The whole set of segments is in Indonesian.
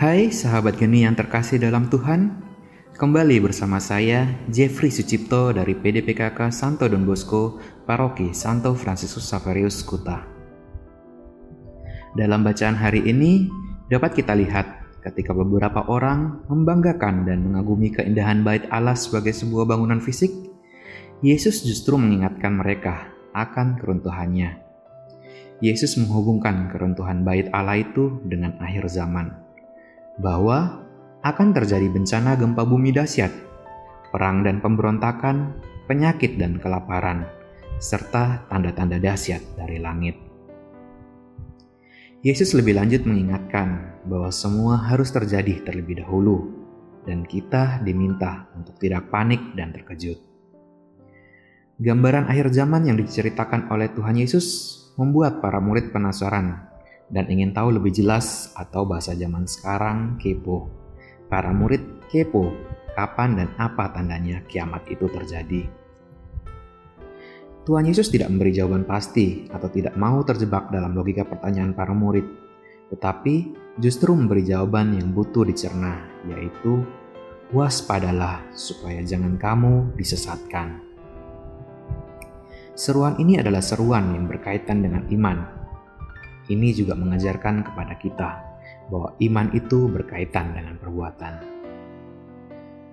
Hai sahabat geni yang terkasih dalam Tuhan, kembali bersama saya Jeffrey Sucipto dari PDPKK Santo Don Bosco, Paroki Santo Fransiskus Saverius Kuta. Dalam bacaan hari ini dapat kita lihat ketika beberapa orang membanggakan dan mengagumi keindahan bait Allah sebagai sebuah bangunan fisik, Yesus justru mengingatkan mereka akan keruntuhannya. Yesus menghubungkan keruntuhan bait Allah itu dengan akhir zaman bahwa akan terjadi bencana gempa bumi dahsyat, perang dan pemberontakan, penyakit dan kelaparan, serta tanda-tanda dahsyat dari langit. Yesus lebih lanjut mengingatkan bahwa semua harus terjadi terlebih dahulu, dan kita diminta untuk tidak panik dan terkejut. Gambaran akhir zaman yang diceritakan oleh Tuhan Yesus membuat para murid penasaran dan ingin tahu lebih jelas atau bahasa zaman sekarang kepo. Para murid kepo kapan dan apa tandanya kiamat itu terjadi. Tuhan Yesus tidak memberi jawaban pasti atau tidak mau terjebak dalam logika pertanyaan para murid, tetapi justru memberi jawaban yang butuh dicerna, yaitu waspadalah supaya jangan kamu disesatkan. Seruan ini adalah seruan yang berkaitan dengan iman, ini juga mengajarkan kepada kita bahwa iman itu berkaitan dengan perbuatan.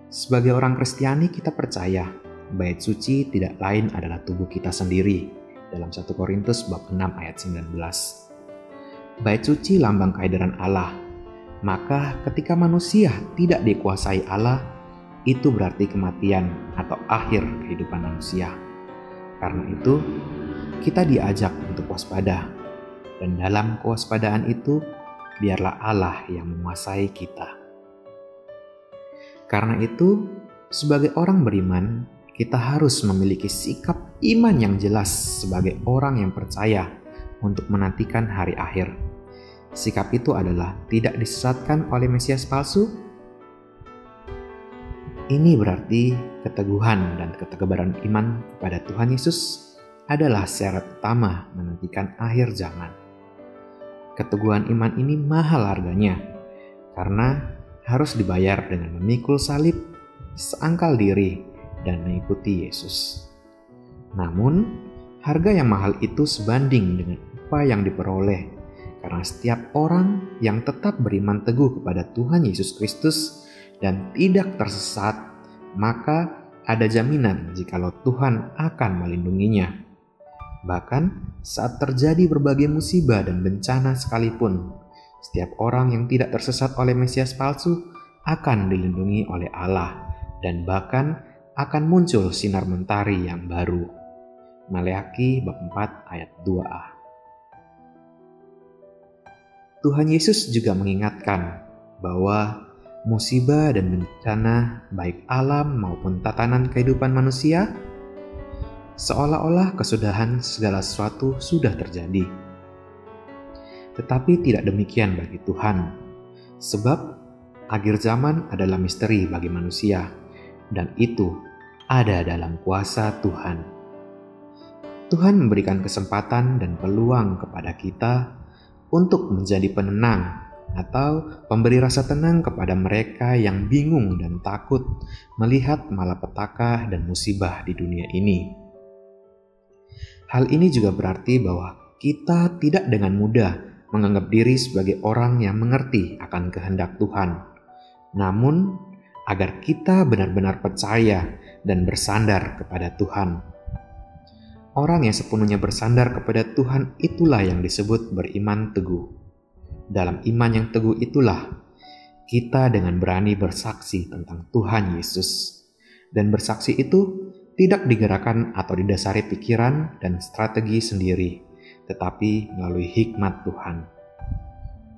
Sebagai orang Kristiani, kita percaya bait suci tidak lain adalah tubuh kita sendiri dalam 1 Korintus bab 6 ayat 19. Bait suci lambang kehadiran Allah. Maka ketika manusia tidak dikuasai Allah, itu berarti kematian atau akhir kehidupan manusia. Karena itu, kita diajak untuk waspada dan dalam kewaspadaan itu, biarlah Allah yang menguasai kita. Karena itu, sebagai orang beriman, kita harus memiliki sikap iman yang jelas sebagai orang yang percaya untuk menantikan hari akhir. Sikap itu adalah tidak disesatkan oleh Mesias palsu. Ini berarti keteguhan dan ketegabaran iman kepada Tuhan Yesus adalah syarat utama menantikan akhir zaman keteguhan iman ini mahal harganya karena harus dibayar dengan memikul salib, seangkal diri, dan mengikuti Yesus. Namun, harga yang mahal itu sebanding dengan apa yang diperoleh karena setiap orang yang tetap beriman teguh kepada Tuhan Yesus Kristus dan tidak tersesat, maka ada jaminan jikalau Tuhan akan melindunginya. Bahkan saat terjadi berbagai musibah dan bencana sekalipun, setiap orang yang tidak tersesat oleh Mesias palsu akan dilindungi oleh Allah dan bahkan akan muncul sinar mentari yang baru. Maleaki bab 4 ayat 2a. Tuhan Yesus juga mengingatkan bahwa musibah dan bencana baik alam maupun tatanan kehidupan manusia seolah-olah kesudahan segala sesuatu sudah terjadi. Tetapi tidak demikian bagi Tuhan, sebab akhir zaman adalah misteri bagi manusia, dan itu ada dalam kuasa Tuhan. Tuhan memberikan kesempatan dan peluang kepada kita untuk menjadi penenang atau pemberi rasa tenang kepada mereka yang bingung dan takut melihat malapetaka dan musibah di dunia ini. Hal ini juga berarti bahwa kita tidak dengan mudah menganggap diri sebagai orang yang mengerti akan kehendak Tuhan. Namun, agar kita benar-benar percaya dan bersandar kepada Tuhan. Orang yang sepenuhnya bersandar kepada Tuhan itulah yang disebut beriman teguh. Dalam iman yang teguh itulah kita dengan berani bersaksi tentang Tuhan Yesus. Dan bersaksi itu tidak digerakkan atau didasari pikiran dan strategi sendiri, tetapi melalui hikmat Tuhan.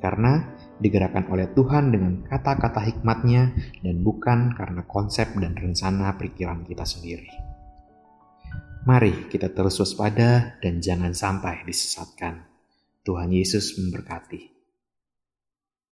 Karena digerakkan oleh Tuhan dengan kata-kata hikmatnya dan bukan karena konsep dan rencana pikiran kita sendiri. Mari kita terus waspada dan jangan sampai disesatkan. Tuhan Yesus memberkati.